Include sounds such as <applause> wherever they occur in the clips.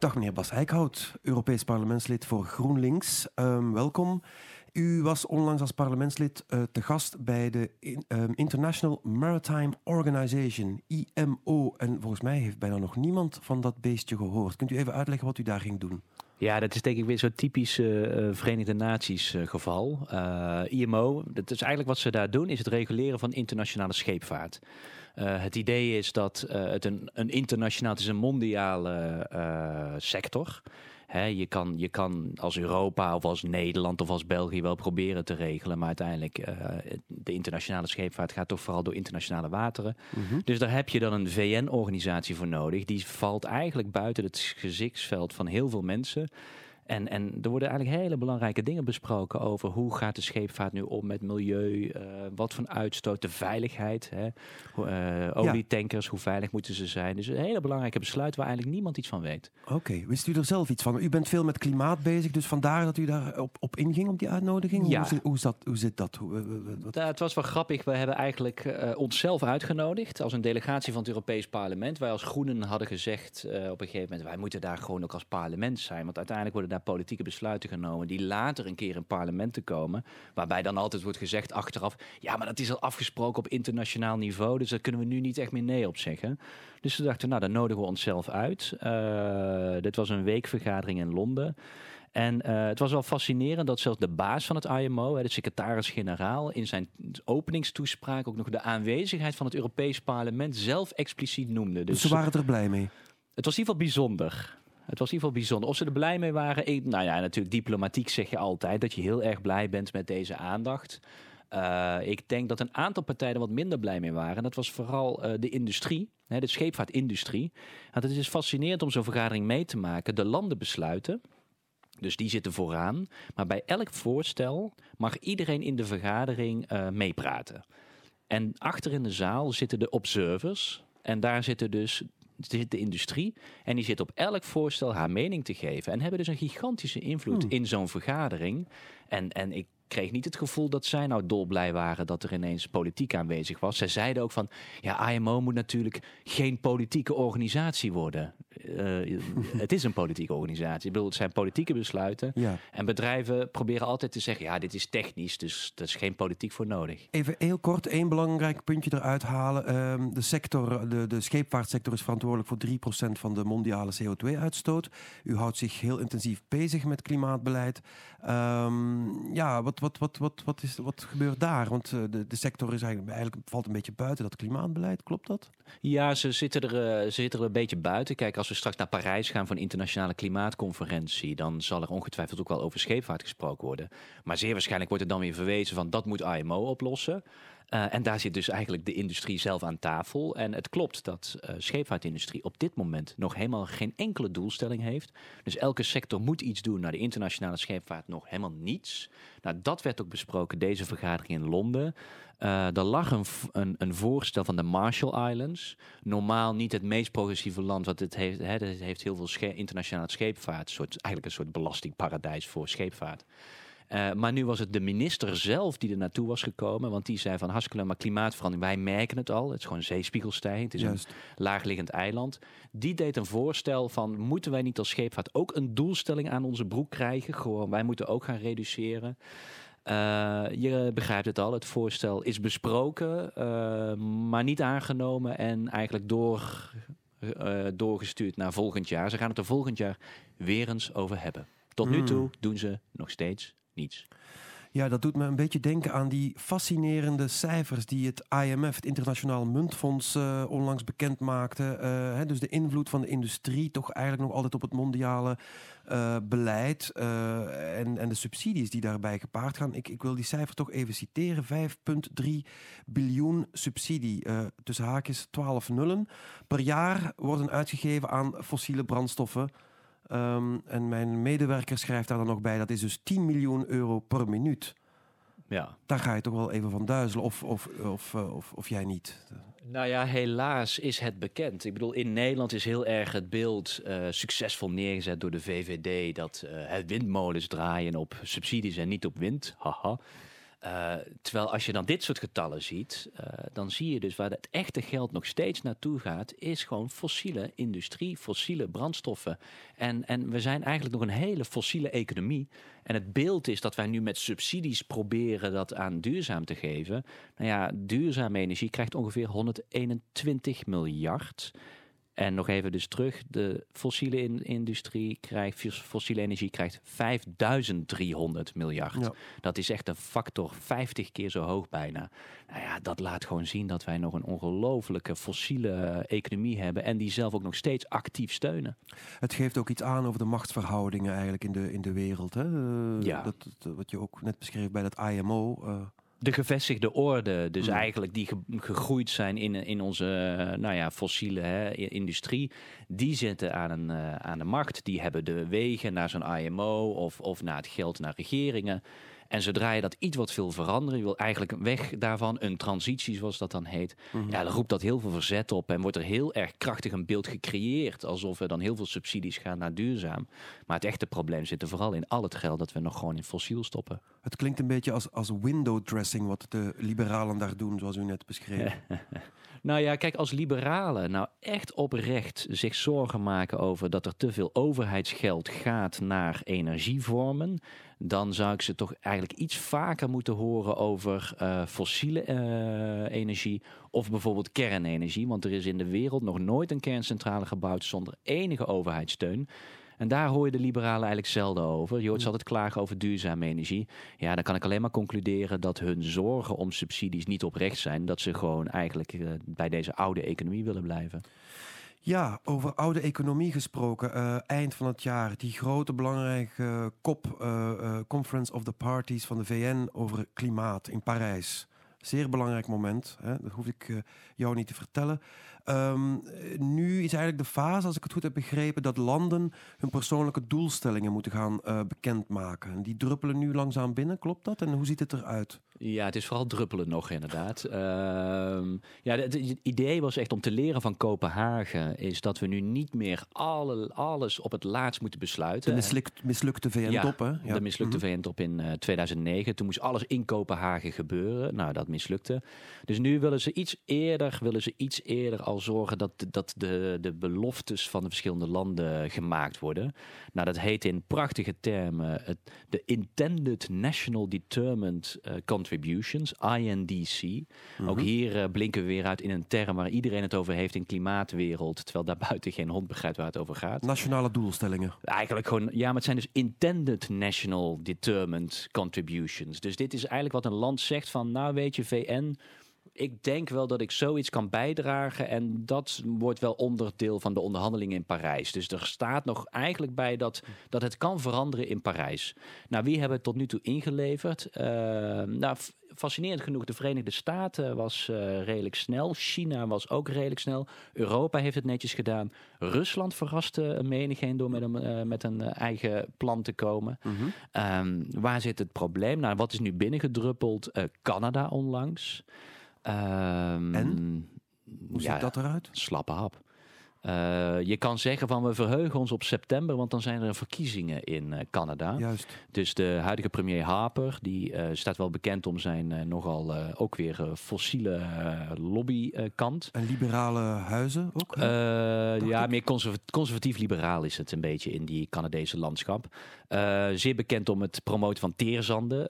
Dag meneer Bas Eickhout, Europees parlementslid voor GroenLinks. Um, welkom. U was onlangs als parlementslid uh, te gast bij de um, International Maritime Organization, IMO. En volgens mij heeft bijna nog niemand van dat beestje gehoord. Kunt u even uitleggen wat u daar ging doen? Ja, dat is denk ik weer zo'n typisch uh, Verenigde Naties uh, geval. IMO, dat is eigenlijk wat ze daar doen, is het reguleren van internationale scheepvaart. het idee is dat het een, een internationaal, het is een mondiale sector je, kan, je kan als Europa of als Nederland of als België wel proberen te regelen. Maar uiteindelijk, uh, de internationale scheepvaart gaat toch vooral door internationale wateren. Mhm. Dus daar heb je dan een VN-organisatie voor nodig. Die valt eigenlijk buiten het gezichtsveld van heel veel mensen. En, en er worden eigenlijk hele belangrijke dingen besproken over hoe gaat de scheepvaart nu om met milieu, uh, wat voor uitstoot, de veiligheid, hè, uh, olietankers, hoe veilig moeten ze zijn. Dus een hele belangrijke besluit waar eigenlijk niemand iets van weet. Oké, wist u er zelf iets van? U bent veel met klimaat bezig, dus vandaar dat u daar op, op inging op die uitnodiging? Ja. Hoe, hoe, dat, hoe zit dat? Hoe, wat? het was wel grappig, we hebben eigenlijk uh, onszelf uitgenodigd als een delegatie van het Europees Parlement. Wij als Groenen hadden gezegd op een gegeven moment, wij moeten daar gewoon ook als parlement zijn, want uiteindelijk worden daar politieke besluiten genomen die later een keer in parlementen komen. Waarbij dan altijd wordt gezegd achteraf, ja, maar dat is al afgesproken op internationaal niveau, dus daar kunnen we nu niet echt meer nee op zeggen. Dus we dachten, nou, dan nodigen we onszelf uit. Uh, dit was een weekvergadering in Londen. En uh, het was wel fascinerend dat zelfs de baas van het IMO, de secretaris-generaal, in zijn openingstoespraak ook nog de aanwezigheid van het Europees Parlement zelf expliciet noemde. Dus, ze waren er blij mee. Het was in ieder geval bijzonder. Het was in ieder geval bijzonder. Of ze er blij mee waren. Nou ja, natuurlijk diplomatiek zeg je altijd dat je heel erg blij bent met deze aandacht. Uh, ik denk dat een aantal partijen er wat minder blij mee waren. Dat was vooral uh, de industrie, hè, de scheepvaartindustrie. Want het is fascinerend om zo'n vergadering mee te maken. De landen besluiten. Dus die zitten vooraan. Maar bij elk voorstel mag iedereen in de vergadering uh, meepraten. En achter in de zaal zitten de observers. En daar zitten dus zit de industrie en die zit op elk voorstel haar mening te geven. En hebben dus een gigantische invloed hmm. in zo'n vergadering. En, en ik kreeg niet het gevoel dat zij nou dolblij waren dat er ineens politiek aanwezig was. Zij zeiden ook van, ja, IMO moet natuurlijk geen politieke organisatie worden. Uh, <laughs> het is een politieke organisatie. Ik bedoel, het zijn politieke besluiten. Ja. En bedrijven proberen altijd te zeggen, ja, dit is technisch, dus er is geen politiek voor nodig. Even heel kort, één belangrijk puntje eruit halen. Um, de, sector, de, de scheepvaartsector is verantwoordelijk voor 3% van de mondiale CO2-uitstoot. U houdt zich heel intensief bezig met klimaatbeleid. Um, ja, wat, wat, wat, wat, wat, is, wat gebeurt daar? Want uh, de, de sector is eigenlijk, eigenlijk valt een beetje buiten dat klimaatbeleid, klopt dat? Ja, ze zitten, er, ze zitten een beetje buiten. Kijk, als we straks naar Parijs gaan voor een internationale klimaatconferentie, dan zal er ongetwijfeld ook wel over scheepvaart gesproken worden. Maar zeer waarschijnlijk wordt er dan weer verwezen van dat moet IMO oplossen. Uh, en daar zit dus eigenlijk de industrie zelf aan tafel. En het klopt dat uh, scheepvaartindustrie op dit moment nog helemaal geen enkele doelstelling heeft. Dus elke sector moet iets doen. Naar de internationale scheepvaart nog helemaal niets. Nou, dat werd ook besproken deze vergadering in Londen. Uh, er lag een, een, een, voorstel van de Marshall Islands. Normaal niet het meest progressieve land, want het heeft, hè, het heeft heel veel internationale scheepvaart. Soort, eigenlijk een soort belastingparadijs voor scheepvaart. Uh, maar nu was het de minister zelf die er naartoe was gekomen. Want die zei van hartstikke maar klimaatverandering. Wij merken het al. Het is gewoon zeespiegelstijging. Het is een laagliggend eiland. Die deed een voorstel van moeten wij niet als scheepvaart ook een doelstelling aan onze broek krijgen? Gewoon wij moeten ook gaan reduceren. Uh, je begrijpt het al, het voorstel is besproken, uh, maar niet aangenomen en eigenlijk door, uh, doorgestuurd naar volgend jaar. Ze gaan het er volgend jaar weer eens over hebben. Tot nu hmm. toe doen ze nog steeds Ja, dat doet me een beetje denken aan die fascinerende cijfers die het IMF, het Internationaal Muntfonds, uh, onlangs bekend maakte. Uh, hè, dus de invloed van de industrie toch eigenlijk nog altijd op het mondiale uh, beleid en, en de subsidies die daarbij gepaard gaan. Ik, ik wil die cijfer toch even citeren. 5,3 biljoen subsidie, tussen haakjes 12 nullen, per jaar worden uitgegeven aan fossiele brandstoffen Um, en mijn medewerker schrijft daar dan nog bij, dat is dus 10 miljoen euro per minuut. Ja. Daar ga je toch wel even van duizelen, of, of, of, eh, of, of jij niet? Nou ja, helaas is het bekend. Ik bedoel, in Nederland is heel erg het beeld uh, succesvol neergezet door de VVD... dat uh, het windmolens draaien op subsidies en niet op wind. Haha. Uh, terwijl als je dan dit soort getallen ziet, uh, dan zie je dus waar het echte geld nog steeds naartoe gaat, is gewoon fossiele industrie, fossiele brandstoffen. En, en we zijn eigenlijk nog een hele fossiele economie. En het beeld is dat wij nu met subsidies proberen dat aan duurzaam te geven. Nou ja, duurzame energie krijgt ongeveer 121 miljard. En nog even dus terug, de fossiele in industrie krijgt, fossiele energie krijgt 5300 miljard. Dat is echt een factor 50 keer zo hoog bijna. Nou ja, dat laat gewoon zien dat wij nog een ongelofelijke fossiele economie hebben en die zelf ook nog steeds actief steunen. Het geeft ook iets aan over de machtsverhoudingen eigenlijk in de, in de wereld. Hè? ja. Dat, wat je ook net beschreef bij dat IMO. Uh de gevestigde orde, dus hmm. eigenlijk die gegroeid zijn in, in onze nou ja, fossiele hè, industrie, die zitten aan, een, uh, aan de macht. Die hebben de wegen naar zo'n IMO of, of naar het geld naar regeringen. En zodra je dat iets wat veel veranderen, je wil eigenlijk een weg daarvan, een transitie zoals dat dan heet, mhm. ja, dan roept dat heel veel verzet op en wordt er heel erg krachtig een beeld gecreëerd, alsof er dan heel veel subsidies gaan naar duurzaam. Maar het echte probleem zit er vooral in al het geld dat we nog gewoon in fossiel stoppen. Het klinkt een beetje als, als window dressing wat de liberalen daar doen, zoals u net beschreef. <laughs> Nou ja, kijk, als liberalen nou echt oprecht zich zorgen maken over dat er te veel overheidsgeld gaat naar energievormen, dan zou ik ze toch eigenlijk iets vaker moeten horen over uh, fossiele uh, energie of bijvoorbeeld kernenergie. Want er is in de wereld nog nooit een kerncentrale gebouwd zonder enige overheidssteun. En daar hoor je de liberalen eigenlijk zelden over. Je hoort ze altijd klagen over duurzame energie. Ja, dan kan ik alleen maar concluderen dat hun zorgen om subsidies niet oprecht zijn. Dat ze gewoon eigenlijk uh, bij deze oude economie willen blijven. Ja, over oude economie gesproken. Uh, eind van het jaar, die grote belangrijke COP, uh, Conference of the Parties van de VN over klimaat in Parijs. Zeer belangrijk moment, hè? dat hoef ik jou niet te vertellen. Um, nu is eigenlijk de fase, als ik het goed heb begrepen, dat landen hun persoonlijke doelstellingen moeten gaan uh, bekendmaken. Die druppelen nu langzaam binnen, klopt dat? En hoe ziet het eruit? Ja, het is vooral druppelen nog inderdaad. Uh, ja, het idee was echt om te leren van Kopenhagen, is dat we nu niet meer alle, alles op het laatst moeten besluiten. De mislukt, mislukte VN-top, hè? Ja, de mislukte mm -hmm. VN-top in uh, eh, 2009. Toen moest alles in Kopenhagen gebeuren. Nou, dat mislukte. Dus nu willen ze iets eerder, willen ze iets eerder al zorgen dat, dat de, de beloftes van de verschillende landen gemaakt worden. Nou, dat heet in prachtige termen het, de Intended National Determined uh, Contributions, INDC. Ook mhm. hier uh, blinken we weer uit in een term waar iedereen het over heeft in klimaatwereld, terwijl daarbuiten geen hond begrijpt waar het over gaat. Nationale doelstellingen. Eigenlijk gewoon, ja, maar het zijn dus Intended National Determined Contributions. Dus dit is eigenlijk wat een land zegt van, nou weet je, VN ik denk wel dat ik zoiets kan bijdragen. En dat wordt wel onderdeel van de onderhandelingen in Parijs. Dus er staat nog eigenlijk bij dat, dat het kan veranderen in Parijs. Nou, wie hebben het tot nu toe ingeleverd? Uh, nou, fascinerend genoeg, de Verenigde Staten was uh, redelijk snel. China was ook redelijk snel. Europa heeft het netjes gedaan. Rusland verraste een menigeen door met een, uh, met een eigen plan te komen. Mm -hmm. um, waar zit het probleem? Nou, wat is nu binnengedruppeld? Canada onlangs. Um, en? Hoe ziet dat eruit? Slappe hap. Uh, je kan zeggen van we verheugen ons op september, want dan zijn er verkiezingen in uh, Canada. Juist. Dus de huidige premier Harper, die uh, staat wel bekend om zijn nogal ook weer fossiele lobbykant. En liberale huizen ook? ja, meer conservatief-liberaal is het een beetje in die Canadese landschap. zeer bekend om het promoten van teerzanden,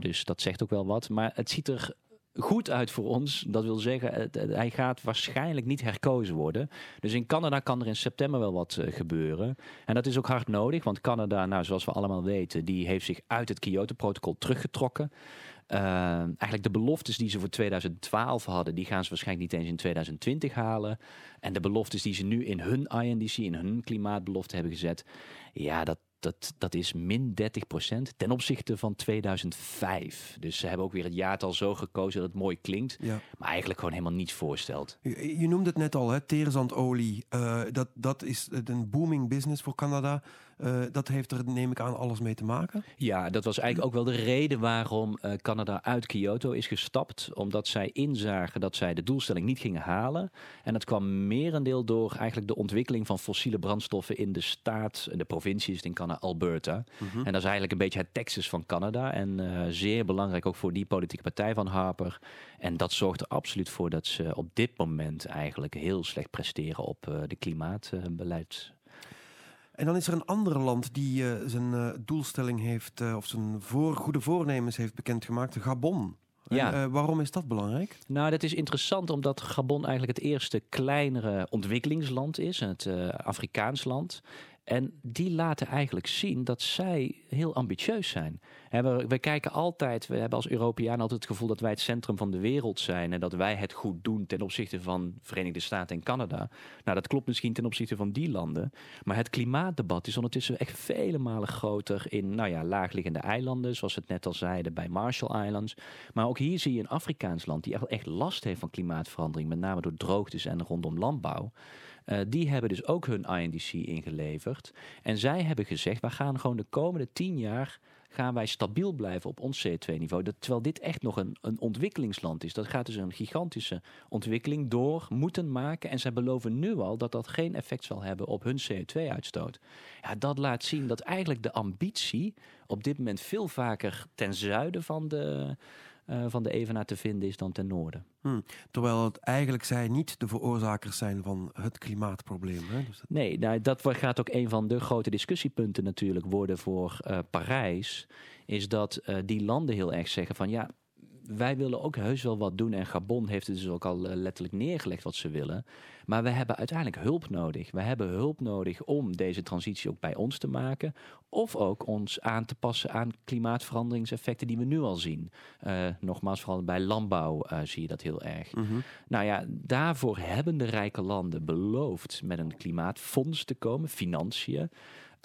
dus dat zegt ook wel wat. Maar het ziet er goed uit voor ons. Dat wil zeggen, hij gaat waarschijnlijk niet herkozen worden. Dus in Canada kan er in september wel wat uh, gebeuren. En dat is ook hard nodig, want Canada, nou, zoals we allemaal weten, die heeft zich uit het Kyoto-protocol teruggetrokken. Uh, eigenlijk de beloftes die ze voor 2012 hadden, die gaan ze waarschijnlijk niet eens in 2020 halen. En de beloftes die ze nu in hun INDC, in hun klimaatbelofte hebben gezet, ja, dat, dat, dat is min 30% ten opzichte van 2005. Dus ze hebben ook weer het jaartal zo gekozen dat het mooi klinkt, maar eigenlijk gewoon helemaal niets voorstelt. Je, je noemde het net al, hè, teerzandolie. Uh, dat, dat is een booming business voor Canada. Uh, dat heeft er, neem ik aan, alles mee te maken. Ja, dat was eigenlijk ook wel de reden waarom uh, Canada uit Kyoto is gestapt. Omdat zij inzagen dat zij de doelstelling niet gingen halen. En dat kwam merendeel door eigenlijk de ontwikkeling van fossiele brandstoffen in de staat, de provincies in Canada, Alberta. -hmm. En dat is eigenlijk een beetje het Texas van Canada. En uh, zeer belangrijk ook voor die politieke partij van Harper. En dat zorgt er absoluut voor dat ze op dit moment eigenlijk heel slecht presteren op de klimaatbeleid. En dan is er een ander land die uh, zijn uh, doelstelling heeft, uh, of zijn voor, goede voornemens heeft bekendgemaakt, Gabon. Ja. En, waarom is dat belangrijk? Nou, dat is interessant omdat Gabon eigenlijk het eerste kleinere ontwikkelingsland is, het Afrikaans land. En die laten eigenlijk zien dat zij heel ambitieus zijn. We, we, kijken altijd, we hebben als Europeaan altijd het gevoel dat wij het centrum van de wereld zijn. En dat wij het goed doen ten opzichte van Verenigde Staten en Canada. Nou, dat klopt misschien ten opzichte van die landen. Maar het klimaatdebat is ondertussen echt vele malen groter in nou ja, laagliggende eilanden. Zoals we het net al zeiden bij Marshall Islands. Maar ook hier zie je een Afrikaans land die echt last heeft van klimaatverandering. Met name door droogtes en rondom landbouw. Uh, die hebben dus ook hun INDC ingeleverd. En zij hebben gezegd, we gaan gewoon de komende tien jaar gaan wij stabiel blijven op ons CO2-niveau. Terwijl dit echt nog een, een ontwikkelingsland is. Dat gaat dus een gigantische ontwikkeling door moeten maken. En zij beloven nu al dat dat geen effect zal hebben op hun CO2-uitstoot. Ja, dat laat zien dat eigenlijk de ambitie op dit moment veel vaker ten zuiden van de uh, van de Evenaar te vinden is dan ten noorden. Hmm. Terwijl het eigenlijk zij niet de veroorzakers zijn van het klimaatprobleem. Hè? Dus dat... Nee, nou, dat gaat ook een van de grote discussiepunten natuurlijk worden voor uh, Parijs. Is dat uh, die landen heel erg zeggen van ja, wij willen ook heus wel wat doen. En Gabon heeft het dus ook al letterlijk neergelegd wat ze willen. Maar we hebben uiteindelijk hulp nodig. We hebben hulp nodig om deze transitie ook bij ons te maken. Of ook ons aan te passen aan klimaatveranderingseffecten die we nu al zien. Uh, nogmaals, vooral bij landbouw uh, zie je dat heel erg. Mm -hmm. Nou ja, daarvoor hebben de rijke landen beloofd met een klimaatfonds te komen, financiën.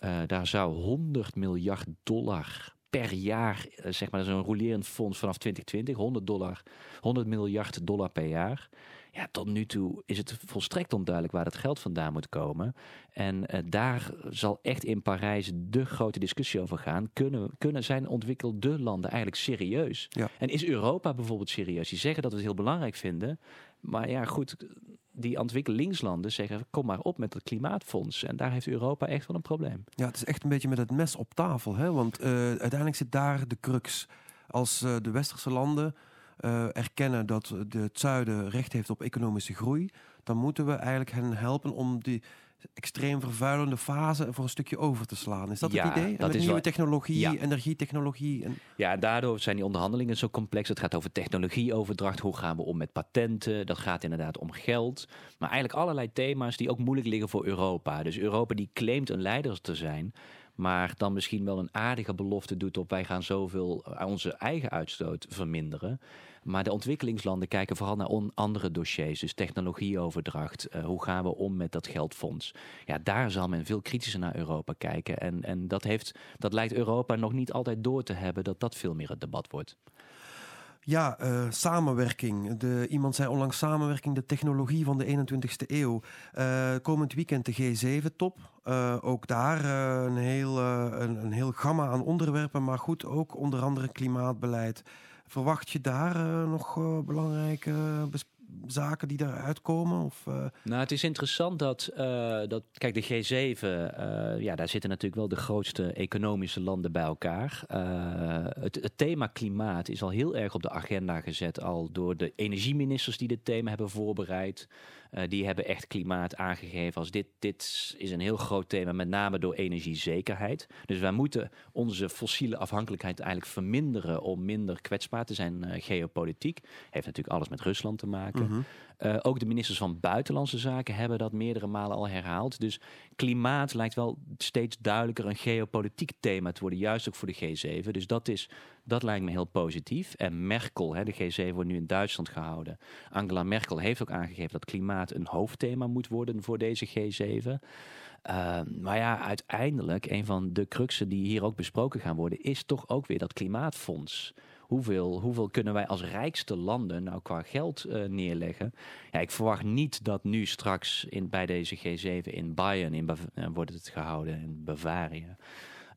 Uh, daar zou 100 miljard dollar per jaar, zeg maar, zo'n rolerend fonds vanaf 2020, 100, dollar, 100 miljard dollar per jaar. Ja, tot nu toe is het volstrekt onduidelijk waar het geld vandaan moet komen. En uh, daar zal echt in Parijs de grote discussie over gaan. Kunnen, kunnen zijn ontwikkelde landen eigenlijk serieus? Ja. En is Europa bijvoorbeeld serieus? Die zeggen dat we het heel belangrijk vinden. Maar ja, goed, die ontwikkelingslanden zeggen: kom maar op met het klimaatfonds. En daar heeft Europa echt wel een probleem. Ja, het is echt een beetje met het mes op tafel. Hè? Want uh, uiteindelijk zit daar de crux. Als uh, de westerse landen uh, erkennen dat de, het zuiden recht heeft op economische groei, dan moeten we eigenlijk hen helpen om die extreem vervuilende fase voor een stukje over te slaan. Is dat ja, het idee? Dat Met is nieuwe wel... technologie, ja. energietechnologie. En... Ja, daardoor zijn die onderhandelingen zo complex. Het gaat over technologieoverdracht. Hoe gaan we om met patenten? Dat gaat inderdaad om geld. Maar eigenlijk allerlei thema's die ook moeilijk liggen voor Europa. Dus Europa die claimt een leider te zijn maar dan misschien wel een aardige belofte doet op wij gaan zoveel onze eigen uitstoot verminderen. Maar de ontwikkelingslanden kijken vooral naar andere dossiers, dus technologieoverdracht. Uh, hoe gaan we om met dat geldfonds? Ja, daar zal men veel kritischer naar Europa kijken. En, en dat, heeft, dat lijkt Europa nog niet altijd door te hebben dat dat veel meer het debat wordt. Ja, uh, samenwerking. De, iemand zei onlangs samenwerking, de technologie van de 21ste eeuw. Uh, komend weekend de G7-top. Uh, ook daar een, heel, een, een, heel gamma aan onderwerpen. Maar goed, ook onder andere klimaatbeleid. Verwacht je daar nog belangrijke zaken die daaruit komen? Of, uh... Nou, het is interessant dat, uh, dat kijk, de G7, uh, ja, daar zitten natuurlijk wel de grootste economische landen bij elkaar. Het, het, thema klimaat is al heel erg op de agenda gezet, al door de energieministers die dit thema hebben voorbereid. die hebben echt klimaat aangegeven als dit, dit is een heel groot thema, met name door energiezekerheid. Dus wij moeten onze fossiele afhankelijkheid eigenlijk verminderen om minder kwetsbaar te zijn geopolitiek. Heeft natuurlijk alles met Rusland te maken. -hmm. uh, ook de ministers van Buitenlandse Zaken hebben dat meerdere malen al herhaald. Dus klimaat lijkt wel steeds duidelijker een geopolitiek thema te worden, juist ook voor de G7. Dus dat, is, dat lijkt me heel positief. En Merkel, hè, de G7 wordt nu in Duitsland gehouden. Angela Merkel heeft ook aangegeven dat klimaat een hoofdthema moet worden voor deze G7. Uh, maar ja, uiteindelijk, een van de cruxen die hier ook besproken gaan worden, is toch ook weer dat klimaatfonds hoeveel, hoeveel kunnen wij als rijkste landen nou qua geld eh, neerleggen? Ja, ik verwacht niet dat nu straks in, bij deze G7 in Bayern in uh, wordt het gehouden, in Bavaria.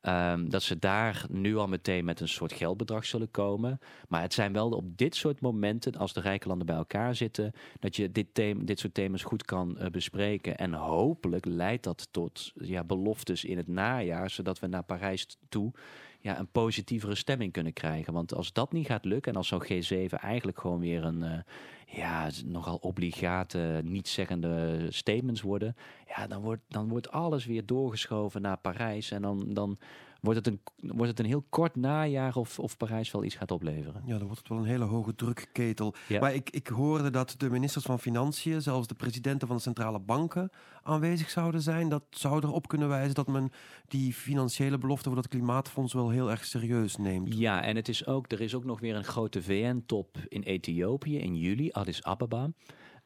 Um, dat ze daar nu al meteen met een soort geldbedrag zullen komen. Maar het zijn wel op dit soort momenten, als de rijke landen bij elkaar zitten, dat je dit, thema, dit soort thema's goed kan uh, bespreken. En hopelijk leidt dat tot ja, beloftes in het najaar, zodat we naar Parijs toe ja, een positievere stemming kunnen krijgen. Want als dat niet gaat lukken en als zo'n G7 eigenlijk gewoon weer een uh, ja, nogal obligate, niet zeggende statements worden, ja, dan wordt, dan wordt alles weer doorgeschoven naar Parijs. En dan, dan wordt het een, wordt het een heel kort najaar of, of Parijs wel iets gaat opleveren. Ja, dan wordt het wel een hele hoge drukketel. Ja. Maar ik, ik hoorde dat de ministers van Financiën, zelfs de presidenten van de centrale banken aanwezig zouden zijn. Dat zou erop kunnen wijzen dat men die financiële belofte voor dat klimaatfonds wel heel erg serieus neemt. Ja, en het is ook, er is ook nog weer een grote VN-top in Ethiopië in juli, Addis Ababa.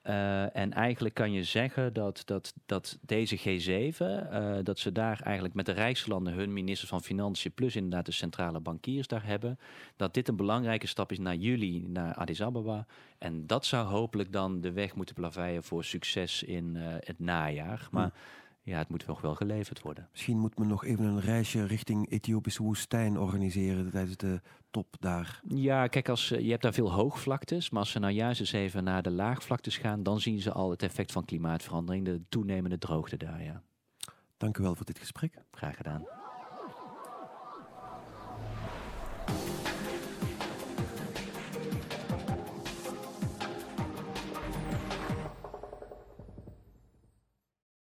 Uh, en eigenlijk kan je zeggen dat, dat, dat deze G7, uh, dat ze daar eigenlijk met de rijkslanden hun minister van Financiën plus inderdaad de centrale bankiers daar hebben, dat dit een belangrijke stap is naar juli, naar Addis Ababa. En dat zou hopelijk dan de weg moeten plaveien voor succes in uh, het najaar. Maar ja, het moet nog wel geleverd worden. Misschien moet men nog even een reisje richting Ethiopische woestijn organiseren tijdens de top daar. Ja, kijk, als, je hebt daar veel hoogvlaktes, maar als ze nou juist eens even naar de laagvlaktes gaan, dan zien ze al het effect van klimaatverandering, de toenemende droogte daar, ja. Dank u wel voor dit gesprek. Graag gedaan.